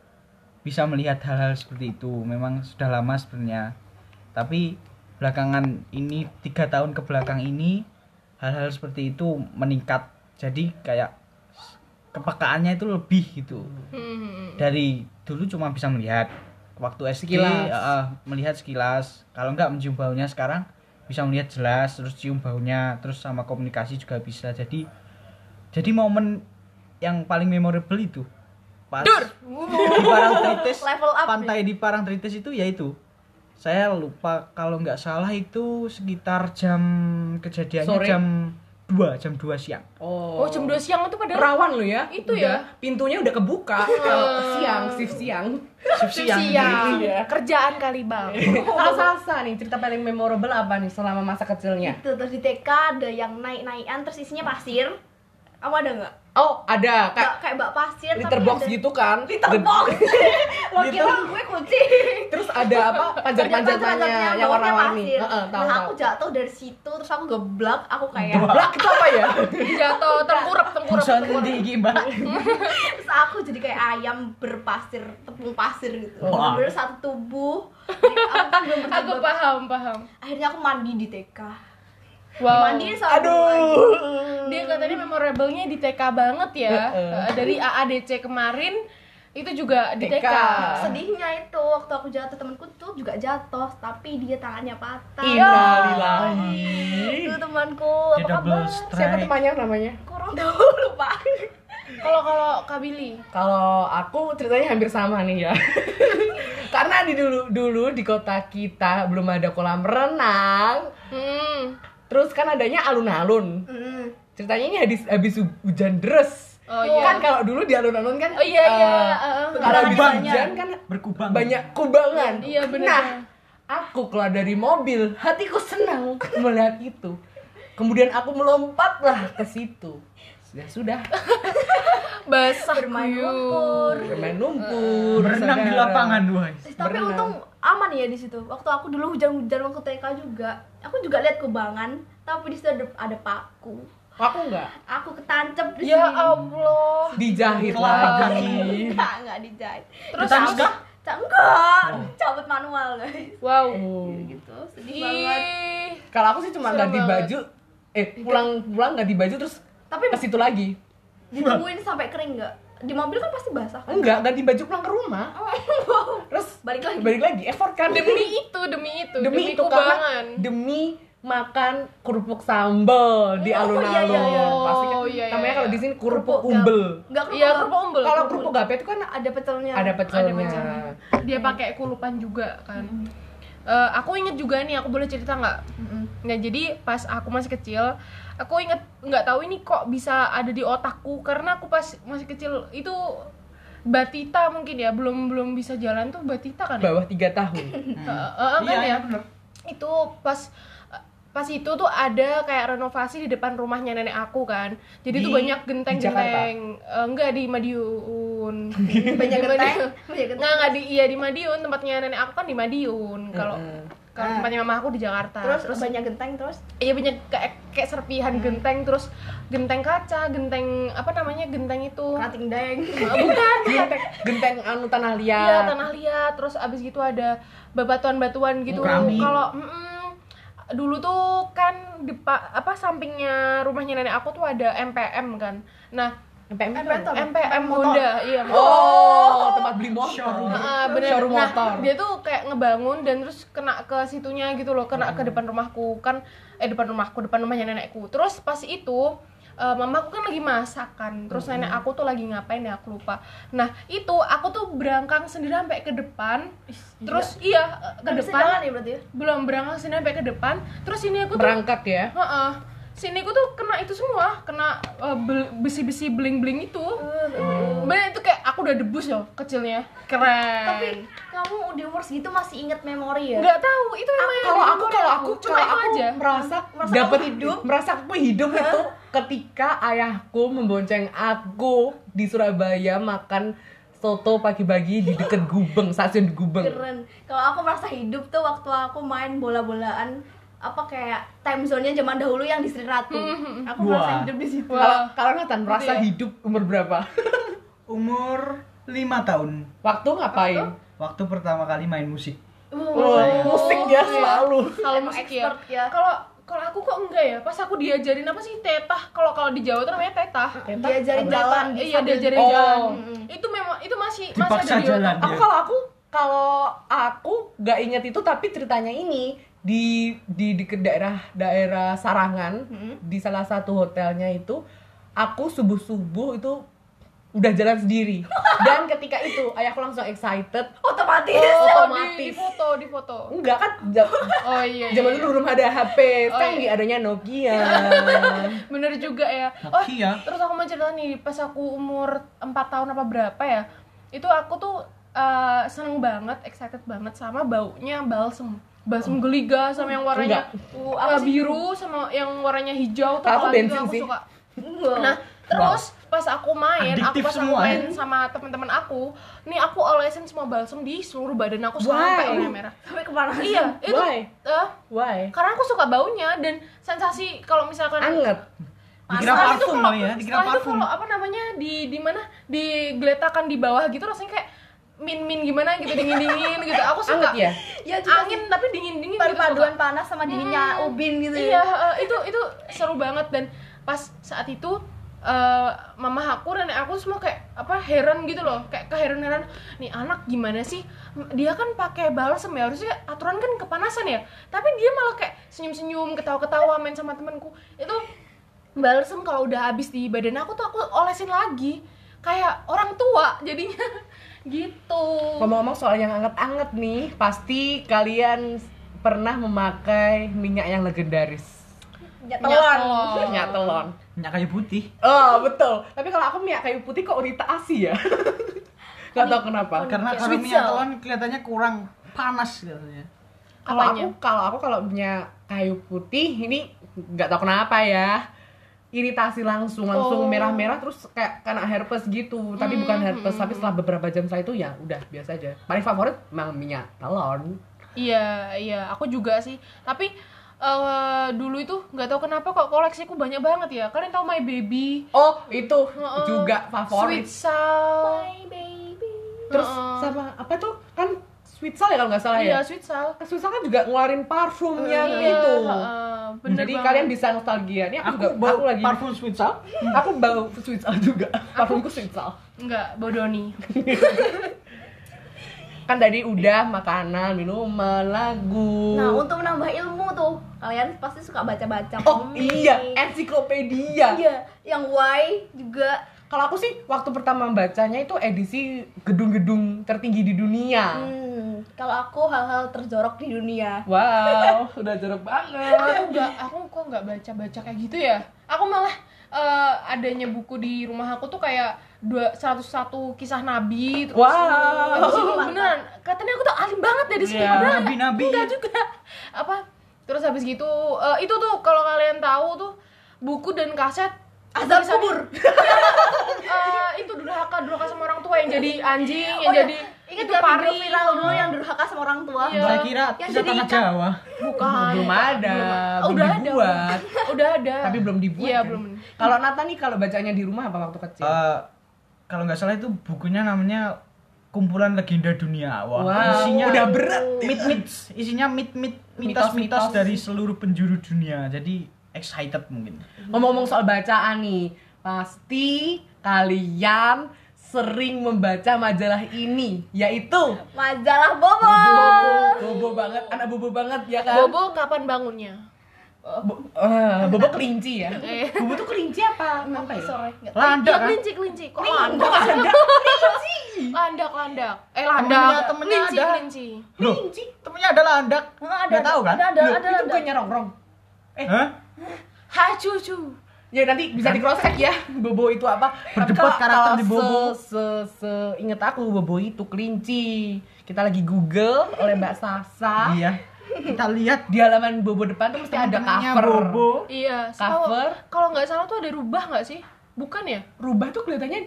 bisa melihat hal-hal seperti itu memang sudah lama sebenarnya tapi belakangan ini tiga tahun ke belakang ini hal-hal seperti itu meningkat jadi kayak kepekaannya itu lebih gitu Hmm. dari dulu cuma bisa melihat waktu SD Sekilas. eh, melihat sekilas kalau enggak mencium baunya sekarang bisa melihat jelas terus cium baunya terus sama komunikasi juga bisa jadi jadi momen yang paling memorable itu pas di Parangtritis Level up pantai di Parangtritis itu yaitu saya lupa kalau nggak salah itu sekitar jam kejadiannya Sore. jam 2 jam 2 siang Oh, jam 2 siang itu pada Rawan lo ya. Itu Udah, ya? Pintunya udah kebuka. Kalau siang, shift siang. shift siang siang. Iya. Kerjaan kali, Bang. Kalau Salsa nih, cerita paling memorable apa nih selama masa kecilnya? itu terus di TK ada yang naik-naikan terus isinya pasir kamu ada nggak Oh, ada kayak kayak bak pasir litter box ada, gitu kan. litter box lo Gitu. kira gue kucing Terus ada apa? Panjat-panjatnya yang warna-warni. Heeh, tahu nah aku jatuh dari situ terus aku geblak aku kayak Geblak itu apa ya? Jatuh tengkurap, tengkurap, tengkurap. di Mbak. terus aku jadi kayak ayam berpasir tepung pasir gitu Wah. bener satu tubuh Jadi aku kan Aku paham, paham. akhirnya aku mandi di TK Wow. dimandiin sama. Aduh. Dia katanya memorable-nya di TK banget ya. Heeh. Eh, Dari AADC kemarin itu juga di TK. TK. sedihnya itu waktu aku jatuh temanku tuh juga jatuh tapi dia tangannya patah Innalillahi. itu temanku apa kabar. Siapa temannya namanya? kurang tahu lupa Kalau kalau Kak Billy, Kalau aku ceritanya hampir sama nih ya. Karena di dulu dulu di kota kita belum ada kolam renang. hmm. Terus kan adanya alun-alun. Hmm. Ceritanya ini habis habis hu- hujan deras. Oh, iya. Kan kalau dulu di alun-alun kan Oh, iya, iya, eh, eh, kalau habis berkubang. hujan kan Berkubang. banyak kubangan. Iya, bener. Nah, aku keluar dari mobil, hatiku senang melihat itu. Kemudian aku melompatlah ke situ. Sudah sudah basah Bermain lumpur. bermain lumpur, berenang di lapangan, guys. Eh, tapi Berenang. untung aman ya di situ waktu aku dulu hujan-hujan waktu TK juga aku juga lihat kubangan tapi di situ ada, ada paku Aku enggak. aku ketancep di Ya sini Allah. Dijahit lagi. enggak enggak dijahit Terus Tetanus apa? kah? Ca- enggak cabut manual guys Wow. Oh. gitu sedih banget Ih. Kalau aku sih cuma ganti banget. baju, eh pulang pulang ganti baju terus tapi ke situ lagi. ditungguin sampai kering enggak di mobil kan pasti basah kan? Enggak, ganti baju pulang ke rumah. Terus Balik lagi. Balik lagi, effort kan Demi itu, demi itu, demi, itu kubangan. karena demi makan kerupuk sambal di Oh, alun-alun. iya, iya, iya. Pasti kan Oh, iya, iya, namanya iya. kalau di sini kerupuk Kerupuk umbel. enggak Iya, kerupuk umbel. Kalau kerupuk gape itu kan ada pecelnya ada pecelnya. pecelnya. Dia pakai kulupan juga kan. Eh, aku inget juga nih, aku boleh cerita nggak? Nggak jadi pas aku masih kecil, aku inget nggak tahu ini kok bisa ada di otakku karena aku pas masih kecil itu batita mungkin ya belum belum bisa jalan tuh batita kan ya? Bawah tiga tahun. Eh, eh, kan Iya, ya? iya, bener. itu pas pas itu tuh ada kayak renovasi di depan rumahnya nenek aku kan jadi tuh Di- banyak di genteng-genteng Eh, enggak di Madiun banyak genteng banyak nggak nggak di iya di Madiun tempatnya nenek aku kan di Madiun kalau Heeh. Kalau Ah. tempatnya mama aku di Jakarta terus, banyak genteng terus iya banyak kayak kayak serpihan genteng terus genteng kaca genteng apa namanya genteng itu rating deng Eh, bukan Genteng, genteng anu tanah liat. Iya tanah liat, terus abis gitu ada bebatuan-batuan gitu. Keramik. Kalau mm-mm, dulu tuh kan di pa- apa sampingnya rumahnya nenek aku tuh ada MPM kan. Nah MPM MPM tuh? MPM motor. Honda, iya. Oh, tempat beli motor. Showroom. Ah, bener. Showroom Nah, motor. dia tuh kayak ngebangun dan terus kena ke situnya gitu loh, kena ke depan rumahku kan, eh depan rumahku, depan rumahnya nenekku. Terus pas itu eh, mamaku kan lagi masak kan, terus nenek aku tuh lagi ngapain ya aku lupa. Nah itu aku tuh berangkang sendiri sampai ke depan, terus iya eh, ke bisa depan ya berarti ya belum berangkat sini sampai ke depan terus ini aku tuh Berangkat ya. Heeh. Sini aku tuh kena itu semua. Kena eh, bel- besi-besi bling-bling itu. Bener itu kayak aku udah debus loh kecilnya. Keren. Tapi kamu di umur segitu masih inget memori ya? Nggak tahu itu memang yang kalau aku kalau aku cuma itu aku aja. merasa Merasa dapat hidup? merasa aku hidup itu ketika ayahku membonceng aku di Surabaya makan soto pagi-pagi di deket Gubeng stasiun Gubeng. Keren. Kalau aku merasa hidup tuh waktu aku main bola-bolaan apa kayak time zone-nya zaman dahulu yang di Sri Ratu. Aku merasa Wah. hidup di situ. Kalau kalau Nathan merasa Iya. hidup umur berapa? Umur lima tahun. Waktu ngapain? waktu? Pertama kali main musik. Oh, musik dia selalu. kalau musik ya. ya. kalau kalau aku kok enggak ya? Pas aku diajarin apa sih? Tetah. Kalau kalau di Jawa tuh namanya tetah. Diajarin Tetah, jalan di iya diajarin Oh. jalan itu memang itu masih masih Dipaksa ada di jalan. Aku Iya. kalau aku kalau aku nggak inget itu tapi ceritanya ini di di di ke daerah daerah Sarangan di salah satu hotelnya itu aku subuh subuh itu udah jalan sendiri dan ketika itu ayahku langsung excited Otomatis. Oh, otomatis. di, di foto di foto enggak kan oh iya, iya. zaman dulu belum ada HP Oh, canggih iya. adanya Nokia bener juga ya oh Nokia. terus aku mau cerita nih pas aku umur 4 tahun apa berapa ya itu aku tuh eh, seneng banget excited banget sama baunya balsem balsem geliga sama yang warnanya Uh, uh, biru sama yang warnanya hijau tuh Aku bensin aku sih. suka nah terus pas aku main aku Adiktif pas aku semua, main ya. sama teman-teman aku nih aku olesin semua balsem di seluruh badan aku sampai warna merah Sampai ke mana? iya itu Why? eh, Why? karena aku suka baunya dan sensasi kalau misalkan Anget. Dikira parfum kalau- kali ya, dikira setelah itu parfum. kalau apa namanya di di mana digeletakan di bawah gitu rasanya kayak min min gimana gitu dingin dingin gitu. Aku suka Anget ya? Ya juga angin tapi dingin dingin gitu perpaduan panas sama dinginnya Hmm. ubin gitu iya ya. eh, itu itu seru banget. Dan pas saat itu eh, mama aku dan aku semua kayak apa heran gitu loh. Kayak keheran-heran nih anak gimana sih? Dia kan pakai balsem ya harusnya aturan kan kepanasan ya. Tapi dia malah kayak senyum-senyum ketawa-ketawa main sama temanku. Itu balsem kalau udah habis di badan aku tuh aku olesin lagi. Kayak orang tua jadinya gitu Ngomong-ngomong soal yang anget-anget nih, pasti kalian pernah memakai minyak yang legendaris. Ya, Minyak telon. Minyak telon. Minyak kayu putih. Oh, betul. Tapi kalau aku minyak kayu putih kok iritasi ya. Gak tau kenapa. Karena Kayak kalau minyak telon kelihatannya kurang panas katanya. Kalau aku kalau aku kalau minyak kayu putih ini nggak tahu kenapa ya. Iritasi langsung, langsung Oh. merah-merah terus kayak kena herpes gitu. Tapi bukan herpes, tapi setelah beberapa jam setelah itu ya udah biasa aja. Paling favorit memang minyak telon. Iya, iya, aku juga sih. Tapi eh, dulu itu nggak tahu kenapa kok koleksiku banyak banget ya. Kalian tahu My Baby, Oh, itu Heeh. juga favorit. Sweet Sal. My baby. Terus Heeh. sama apa tuh? Kan Sweet Sal ya kalau nggak salah Iya, ya. Sweet Sal. Sweet Sal kan juga ngeluarin parfum yang Iya, itu. heeh, bener Jadi banget. kalian bisa nostalgia. Ini aku, Aku juga bau aku lagi parfum sweet sal. aku bau Sweet Sal juga. Parfumku Sweet Sal. Enggak, bodoni. Kan tadi udah makanan, minuman, lagu. Nah, untuk menambah ilmu tuh, kalian pasti suka baca-baca Oh komik. iya, ensiklopedia. Iya, yang Y juga Kalau aku sih waktu pertama bacanya itu edisi gedung-gedung tertinggi di dunia. Hmm, kalau aku hal-hal terjorok di dunia. Wow, udah jorok banget. aku enggak, aku kok nggak baca-baca kayak gitu ya. Aku malah eh, adanya buku di rumah aku tuh kayak dua 101 kisah nabi terus Wow. Itu beneran katanya aku tuh alim banget ya di sini Iya. padahal Nabi-nabi. enggak juga apa terus habis gitu eh, itu tuh kalau kalian tahu tuh buku dan kaset Azab kubur. eh, itu durhaka durhaka sama orang tua yang jadi anjing yang Oh, iya. jadi Ingat itu video pari viral dulu yang durhaka sama orang tua? Iya. Saya kira Yang jadi tanah. Jawa. bukan Belum ada, Oh, belum udah ada dibuat. udah ada Tapi belum dibuat. iya kan? belum Kalau Nata nih kalau bacanya di rumah apa waktu kecil? Eh, kalau nggak salah itu bukunya namanya kumpulan legenda dunia. Wah, Wow, isinya udah berat. mit-mit, isinya mit-mit Mitos-mitos. mitos-mitos dari seluruh penjuru dunia. Jadi excited mungkin. Ngomong-ngomong soal bacaan nih, pasti kalian sering membaca majalah ini, yaitu Majalah Bobo. Bobo, Bobo banget, anak Bobo banget ya kan? Bobo kapan bangunnya Bo- eh, Bobo kelinci ya. Eh. Bobo tuh kelinci apa? Apa ya? Sore. nggak- Landak Iya kan? kelinci kelinci kok Kelinci, landak ada. landak landak eh Temennya- landak temennya kelinci ada. kelinci Kelinci. temennya ada landak. Oh, ada, Nggak tahu kan? Ada, ada, ada, itu ada. bukannya rongrong. Hah? hai cucu Ya nanti bisa di cross check ya Bobo itu apa Berdebat karakter di Bobo. se, se, se inget aku Bobo itu kelinci Kita lagi google oleh Mbak Sasa Iya. Kita lihat Di halaman Bobo depan tuh mesti ada cover Bobo. iya Cover. kalau nggak salah tuh ada rubah nggak sih bukan ya Rubah tuh kelihatannya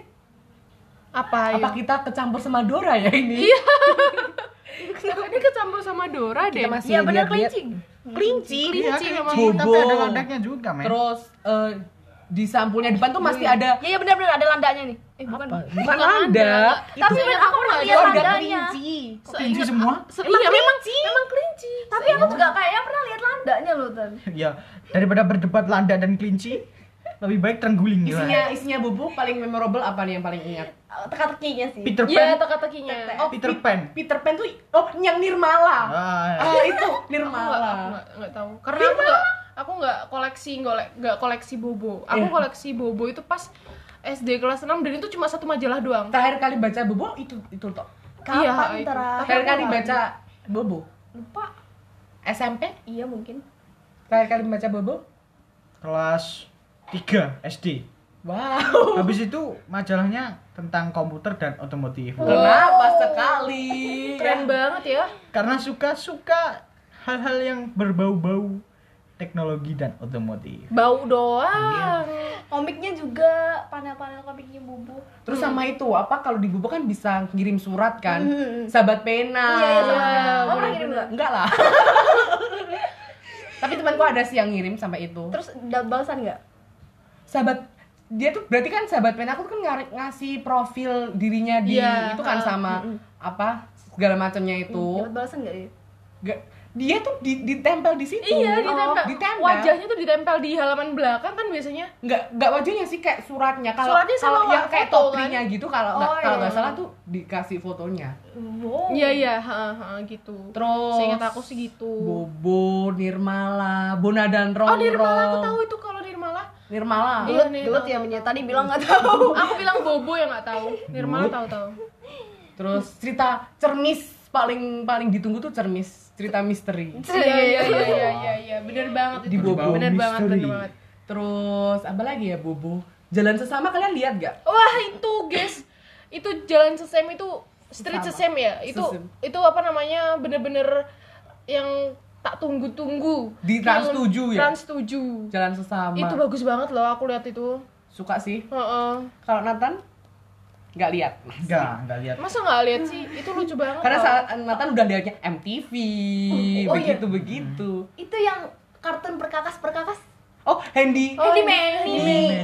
apa Apa ya kita kecampur sama Dora ya ini? iya ini kecampur sama Dora deh Kita masih Iya benar kelinci. Kelinci Kelinci Iya, kelinci, Bobo. Tapi ada landaknya juga, men. Terus eh, di sampulnya depan tuh masih ada Iya, iya benar benar ada landanya nih. Eh bukan. Apa? Bukan Landa. Tapi Itu men, aku pernah lihat landanya. kelinci. Kok kelinci semua? iya memang memang kelinci Tapi aku juga kayaknya pernah lihat landanya loh Tan. ya daripada berdebat landa dan kelinci lebih baik terengguling ya Isinya isinya bubuk paling memorable apa nih yang paling ingat? Teka-tekinya sih. Peter iya Pan teka-tekinya Oh, Peter Pan. Peter Pan tuh oh yang Nirmala. Ah, Ah, itu Nirmala. nggak nggak tahu karena aku aku nggak koleksi nggak nggak koleksi bobo aku Iya. koleksi bobo itu pas SD kelas 6 dan itu cuma satu majalah doang Terakhir kali baca Bobo itu itu toh. Iya, Kapan itu. terakhir? Terakhir kali baca Bobo lupa. SMP? Iya mungkin. Terakhir kali baca Bobo? kelas 3 SD Wow. habis itu majalahnya tentang komputer dan otomotif Kenapa sekali? keren banget ya karena suka-suka hal-hal yang berbau-bau teknologi dan otomotif bau doang Komiknya juga panel-panel komiknya Bubu. Terus sama itu apa kalau di Bobo kan bisa ngirim surat kan? Hmm. Sahabat pena. Iya, iya. Oh, pernah kirim nggak? Enggak lah. Tapi temanku ada sih yang ngirim sampai itu. Terus dapat balasan nggak? sahabat dia tuh berarti kan sahabat pena aku tuh kan ngasih profil dirinya di Iya, itu kan ha. sama apa segala macamnya itu. Dapat balasan nggak dia? Gak- dia tuh di, ditempel di situ. iya ditempel. Oh, ditempel. wajahnya tuh ditempel di halaman belakang kan biasanya nggak nggak wajahnya sih kayak suratnya kalau Suratnya sama kalau yang kayak foto, top kan? gitu kalau nggak Oh, kalau iya. nggak salah tuh dikasih fotonya Wow. iya iya ha, ha, gitu terus seingat aku sih gitu Bobo Nirmala Bona dan Roro oh Nirmala aku tahu itu kalau Nirmala Nirmala Iya, Gelut, nih, gelut ya tahu. Tadi bilang nggak tahu. aku bilang Bobo yang nggak tahu Nirmala tahu tahu terus cerita cermis paling paling ditunggu tuh cermis cerita misteri. Iya iya iya iya iya iya bener banget. Di itu Bobo bener banget bener banget. Terus apa lagi ya Bobo? Jalan sesama kalian lihat gak wah itu guys. Itu jalan sesem itu street Sesama. sesem ya? Itu Sesem. itu apa namanya? Bener-bener yang tak tunggu-tunggu. Di Trans 7 ya? Trans 7 jalan sesama. Itu bagus banget loh aku lihat itu. Suka sih. Heeh. kalau Nathan nggak lihat. Enggak enggak lihat. Masa nggak lihat sih? Itu lucu banget karena saat Nathan udah lihatnya MTV Oh, iya. begitu. Begitu Itu yang kartun perkakas perkakas. oh Handy. Oh, Handy ini- Manny.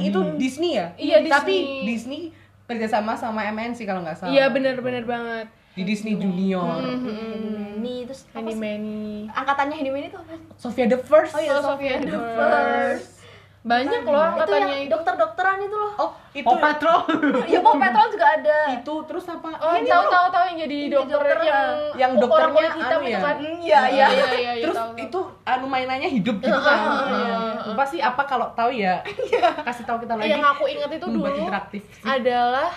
itu Disney ya? Iya, tapi Disney. Disney kerjasama sama MNC kalau nggak salah. Iya bener-bener banget. Di Disney Junior. Handy terus apa Handy sih? Manny Angkatannya Handy Manny itu apa? Sofia the First. Oh iya, Oh, Sophia Sophia the the First. Banyak loh Itu angkatannya yang itu dokter-dokteran itu loh. oh itu Paw Patrol Ya Paw Patrol juga ada. itu terus apa Oh, Ini tahu tahu tahu yang jadi dokter, dokter, yang yang dokternya hitam anu itu ya? kan. Iya, iya, iya. iya, iya, iya, terus itu anu mainannya hidup gitu kan iya. lupa sih apa kalau tahu ya kasih tahu kita lagi yang aku ingat itu membuat dulu interaktif sih. adalah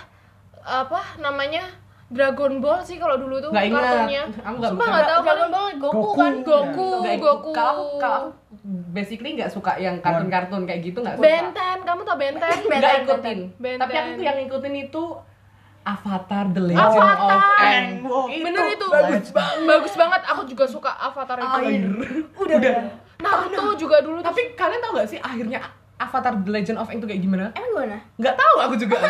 apa namanya Dragon Ball sih kalau dulu tuh kartunnya. Aku Sumpah nggak tahu Dragon Ball Goku, Goku. kan. Goku, Goku. kalau aku kalau aku basically nggak suka yang kartun-kartun kayak gitu nggak suka Benten, kamu tau Benten? nggak Benten, ikutin Benten. tapi aku tuh yang ngikutin itu Avatar The Legend of Avatar. Aang Wow. Bener itu. bagus banget Bagus banget. Aku juga suka Avatar itu. Air. Udah, udah. Naruto juga dulu tuh. tapi kalian tahu nggak sih akhirnya Avatar The Legend of Aang itu kayak gimana Emang gimana? nggak tahu aku juga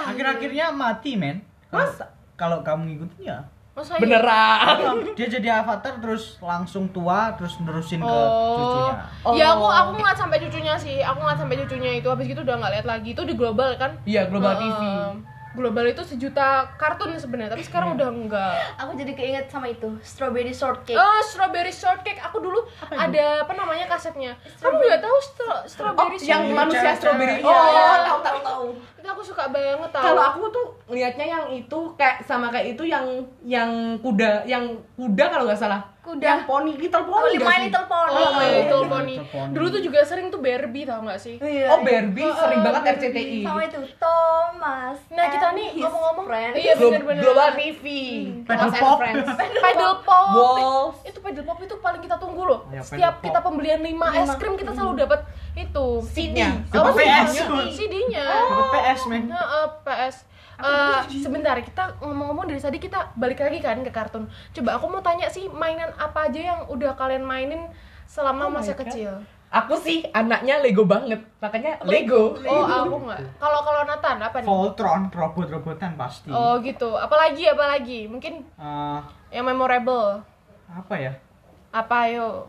akhir-akhirnya mati men Kalau- Masa? kalau kamu ngikutin ya Masa iya? beneran dia jadi avatar terus langsung tua terus nerusin ke Oh. cucunya Ya aku Oh. aku ngeliat sampai cucunya sih. Aku ngeliat sampai cucunya itu habis gitu udah nggak lihat lagi. Itu di global kan? iya global Heeh. TV Global itu sejuta kartun sebenarnya, tapi sekarang udah enggak. Aku jadi keinget sama itu, Strawberry Shortcake. Oh, strawberry shortcake. Aku dulu ada apa namanya kasetnya. Kamu nggak tahu stro- oh strawberry yang shortcake? manusia strawberry oh iya. tahu tahu tahu Itu aku suka banget tahu. kalau aku tuh lihatnya yang itu kayak sama kayak itu yang yang kuda yang kuda kalau nggak salah Kuda. yang poni little Oh, pony My nggak sih? Little Pony. Oh, My Little My Pony. Little Pony. Dulu tuh juga sering tuh Barbie tau gak sih? Iya. oh Barbie Oh, sering oh, banget Barbie. RCTI Sama itu Thomas. Nah, kita nih ngomong-ngomong- friend. Iya, bener-bener. Global TV Thomas and Pop. Paddle Pop. Itu Paddle Pop itu paling kita tunggu loh. Ya, Setiap kita pembelian 5 es krim kita selalu dapat itu Seatnya. Oh. CD-nya. CD-nya. Dapat PS men PS. Eh, sebentar kita ngomong-ngomong dari tadi kita balik lagi kan ke kartun. Coba aku mau tanya sih mainan apa aja yang udah kalian mainin selama Oh masa kecil? aku sih anaknya Lego banget makanya Lego Oh, aku nggak. Kalau kalau Nathan apa nih? Voltron robot-robotan pasti Oh gitu. Apalagi apalagi? Mungkin Eh, yang memorable. apa ya Apa yo?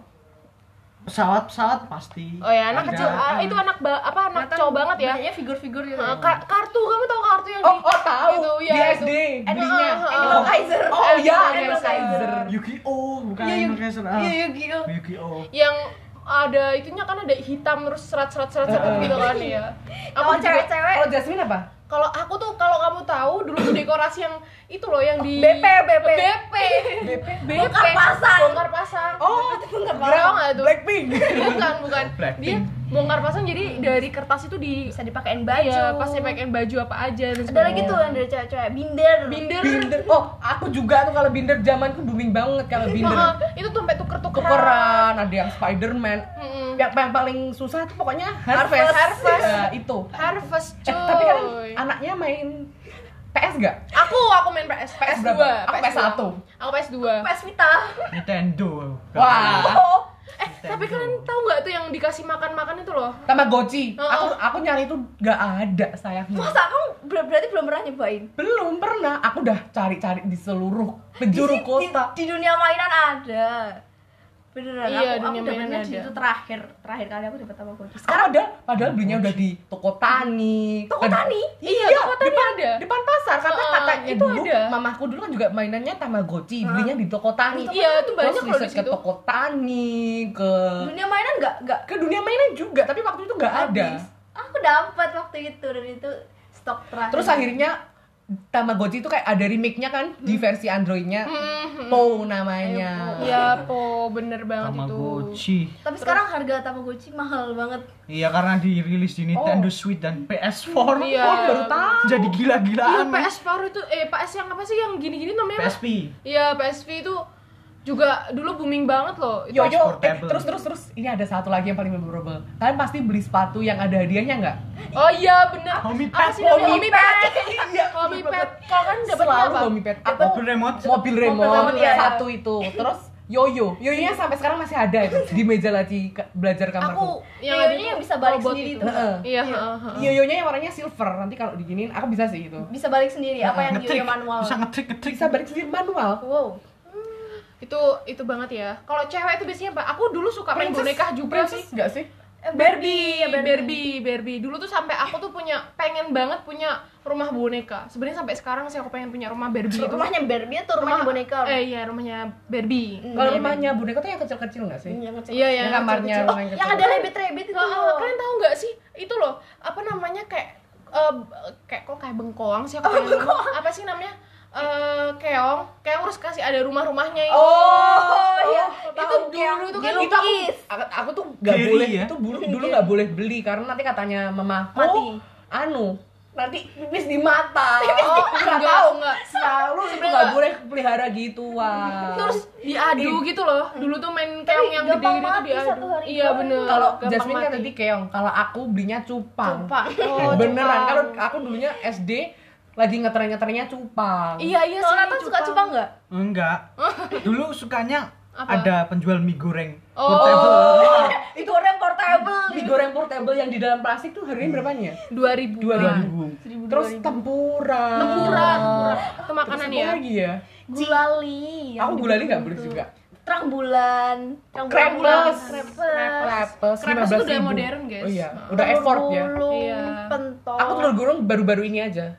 Pesawat-pesawat pasti Oh ya, anak Ada. kecil. Ah, itu anak ba- apa anak Nathan cowok banget ya. banyaknya figur-figur gitu Ah, ka- kartu, kamu tahu kartu yang Oh, di oh tahu. Itu, di ya, SD itu. belinya. Ah, ah, Animal Kaiser Oh iya, Animal Animal Kaiser. Kaiser. Yu-Gi-Oh bukan Iya, Animal Kaiser ah. iya Yu-Gi-Oh Yu-Gi-Oh yang ada itunya kan ada hitam terus serat-serat serat serat Ah, ah. gitu kan ya. Aku juga cewek-cewek Kalau Jasmine apa? Kalau aku tuh kalau kamu tahu dulu tuh dekorasi yang itu loh yang di BP, BP. BP BP. BP Bongkar pasang. bongkar pasang Oh, bongkar Tahu nggak tuh Blackpink. bukan bukan Blackpink. dia bongkar pasang jadi dari kertas itu di bisa dipakein baju Iya, pasti pakein baju apa aja dan ada lagi tuh yang dari cewek-cewek binder binder Binder. Oh, aku juga tuh kalau binder zamanku booming banget kalau binder. Itu tuh sampai tuker-tukeran Tukeran, ada yang Spiderman. Mm-mm. Yang, yang paling susah tuh pokoknya Harvest. Harvest. Ya, itu. Harvest Eh, cuy tapi kan anaknya main PS gak? aku aku main PS PS PS2 berapa? Aku PS1. aku PS2 PS Vita Nintendo Wah. oh eh tapi kalian tahu nggak tuh yang dikasih makan-makan itu loh Tamagotchi. Oh. Aku aku nyari itu gak ada sayangnya. masa kamu ber- berarti belum pernah nyobain Belum pernah. Aku udah cari-cari di seluruh penjuru Di- kota. di, di dunia mainan ada beneran Iya, aku, dunia aku dapetnya di situ terakhir terakhir kali aku dapat Tamagotchi Sekarang sekarang ada, padahal belinya udah di toko tani. Toko tani? Iya, Iya, toko tani depan, ada. Depan pasar karena Heeh, katanya itu dulu ada. mamaku dulu kan juga mainannya Tamagotchi, belinya di toko tani. Iya, itu banyak loh di ke situ. toko tani, ke dunia mainan nggak nggak ke dunia mainan juga, tapi waktu itu nggak ada. aku dapat waktu itu dan itu stok terakhir Terus akhirnya Tamagotchi itu kayak ada remake-nya kan di versi Android-nya. Hmm, Po namanya. Iya, po bener banget itu. Tamagotchi tapi sekarang harga Tamagotchi mahal banget iya karena dirilis di Nintendo Switch dan PS4 Iya. Oh, baru tahu. jadi Iya, gila-gilaan men. PS Power itu eh PS yang apa sih yang gini-gini namanya? PSP Iya, PSP itu juga dulu booming banget loh. Itu Yo yo, eh, portable. terus terus terus ini ada satu lagi yang paling memorable. Kalian pasti beli sepatu yang ada hadiahnya nggak? Oh iya, bener. Homie Apa pad, sih homie Homie pad. Iya, Homie pad. Kalau kan Selalu apa? homie pad. Aku mobil remote mobil remote, remote, iya, iya. satu itu. Terus yoyo, yoyonya sampai sekarang masih ada itu di meja laci belajar aku kamarku. Yang yang ada yang bisa balik sendiri itu. Iya, heeh, heeh. Yoyonya yang warnanya silver. Nanti kalau diginiin aku bisa sih itu. bisa balik sendiri apa yang yoyo manual bisa ngetrik ngetrik Bisa balik sendiri manual. wow Itu itu banget ya. Kalau cewek itu biasanya apa? Aku dulu suka main boneka juga sih. Princess nggak sih? Eh, Barbie, ya, Barbie, Barbie. Dulu tuh sampai aku tuh punya pengen banget punya rumah boneka. Sebenarnya sampai sekarang sih aku pengen punya rumah Barbie itu. rumahnya Barbie atau rumahnya Rumah- boneka Eh iya, rumahnya Barbie. Hmm. Kalau rumahnya boneka tuh yang kecil-kecil nggak sih? yang kecil Iya, Yang yang kamarnya kecil-kecil. rumah yang yang kecil. ada rabbit rabbit itu loh kalian tahu nggak sih itu loh apa namanya kayak eh, kayak kok kayak bengkoang sih aku pengen ngomong. apa sih namanya eh keong. Keong terus kasih ada rumah-rumahnya itu. Oh iya. Itu dulu itu kan itu aku, aku, aku tuh nggak Kiri boleh ya? itu dulu dulu nggak boleh beli karena nanti katanya mama Mati. anu nanti pipis di mata. Oh, nggak enggak, tahu. Enggak. selalu itu Sebenarnya nggak. enggak. boleh pelihara gitu wah terus diadu gitu loh. Dulu tuh main keong yang tuh mati diadu. satu hari iya bener. Kalau Jasmine kan tadi keong. Kalau aku belinya cupang, Cupang. Oh, beneran. kalau aku dulunya SD lagi ngetren ngetrennya cupang iya iya sih Nathan suka cupang nggak enggak dulu sukanya Apa? ada penjual mie goreng Oh. portable itu goreng portable mie goreng portable yang di dalam plastik tuh harganya berapanya? dua ribu Dua ribu. Terus tempura. Tempura, tempura. Itu makanan ya? lagi ya? gulali Aku gulali nggak beli juga. terang bulan terang Krepes. bulan Krepes. Krepes itu udah 15.000. modern, guys. Oh iya, udah effort ya. Iya. pentol Aku telur gulung baru-baru ini aja.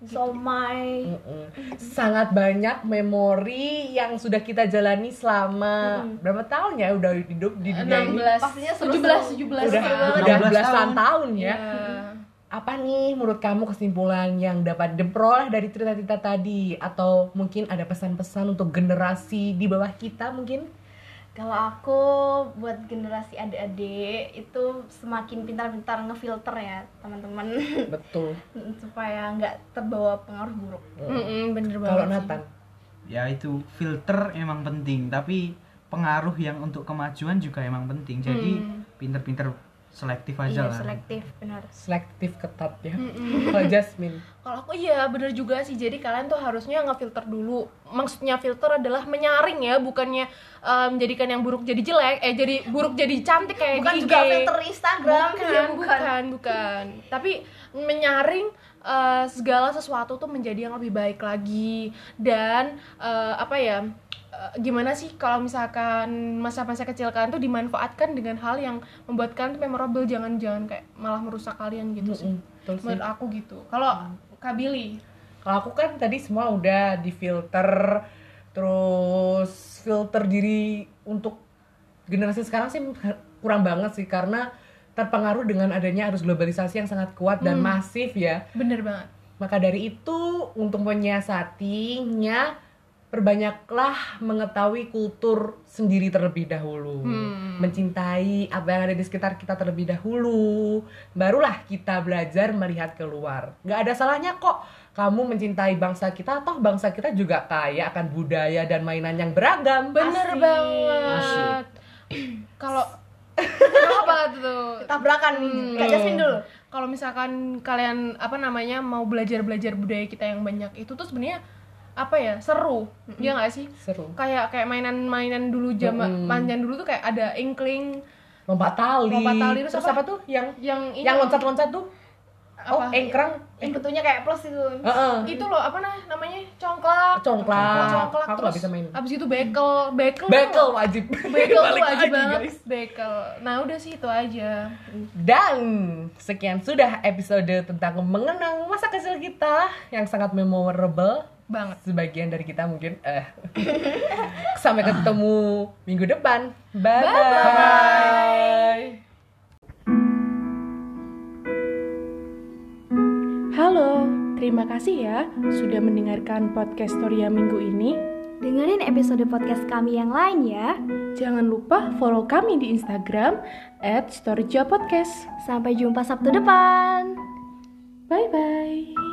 Somai Mm-mm. Sangat banyak memori yang sudah kita jalani selama berapa tahun ya udah hidup di dunia ini. 16 Pastinya seru-seru. 17 17 Udah udah 16 belasan tahun. tahun ya. Iya. Apa nih menurut kamu kesimpulan yang dapat diperoleh dari cerita-cerita tadi atau mungkin ada pesan-pesan untuk generasi di bawah kita mungkin? Kalau aku buat generasi adik-adik itu semakin pintar-pintar ngefilter ya teman-teman Betul. supaya nggak terbawa pengaruh buruk. Mm-mm, bener banget. Kalau. Nathan, ya itu filter emang penting tapi pengaruh yang untuk kemajuan juga emang penting jadi Hmm. pinter-pinter selektif aja Iya lah selektif benar. selektif ketat ya. Kalau Jasmine, Kalau aku iya bener juga sih. Jadi kalian tuh harusnya ngefilter dulu. Maksudnya filter adalah menyaring ya, bukannya eh, menjadikan yang buruk jadi jelek, eh jadi buruk jadi cantik kayak Bukan di IG. juga filter Instagram, bukan, ya, bukan, bukan. Tapi menyaring eh, segala sesuatu tuh menjadi yang lebih baik lagi dan eh, apa ya? Eh, gimana sih kalau misalkan masa-masa kecil kalian tuh dimanfaatkan dengan hal yang membuat kalian tuh memorable? Jangan jangan kayak malah merusak kalian gitu sih. Mm-mm, betul sih. menurut aku gitu. Kalau Kak Billy? Kalau aku kan tadi semua udah difilter, terus filter diri untuk generasi sekarang sih kurang banget sih karena terpengaruh dengan adanya arus globalisasi yang sangat kuat dan masif ya. bener banget. Maka dari itu untuk menyiasatinya perbanyaklah mengetahui kultur sendiri terlebih dahulu. Hmm. Mencintai apa yang ada di sekitar kita terlebih dahulu. Barulah kita belajar melihat keluar. Gak ada salahnya kok kamu mencintai bangsa kita atau bangsa kita juga kaya akan budaya dan mainan yang beragam. bener Asik. banget kalau apa tuh tabrakan nih Kak Jasmine dulu kalau misalkan kalian apa namanya mau belajar belajar budaya kita yang banyak itu tuh sebenarnya apa ya seru ya nggak sih Seru. kayak kayak mainan-mainan dulu zaman Mm-mm. mainan dulu tuh kayak ada inkling Lompat tali. Lompat tali, terus Terus apa? apa tuh yang yang ini yang loncat-loncat tuh? Oh, Apa? engkrang. yang bentuknya kayak plus itu Heeh. itu loh apa nah, namanya congklak Congklak. congklak Aku terus bisa main. abis itu bekel bekel Bekel wajib. bekel tuh wajib lagi, banget guys. bekel nah udah sih itu aja Dan sekian sudah episode tentang mengenang masa kecil kita yang sangat memorable. Banget Sebagian dari kita mungkin eh sampai ketemu minggu depan. Bye bye. Halo, terima kasih ya sudah mendengarkan podcast Storia minggu ini. dengerin episode podcast kami yang lain ya Jangan lupa follow kami di Instagram at Podcast. sampai jumpa Sabtu depan Bye-bye.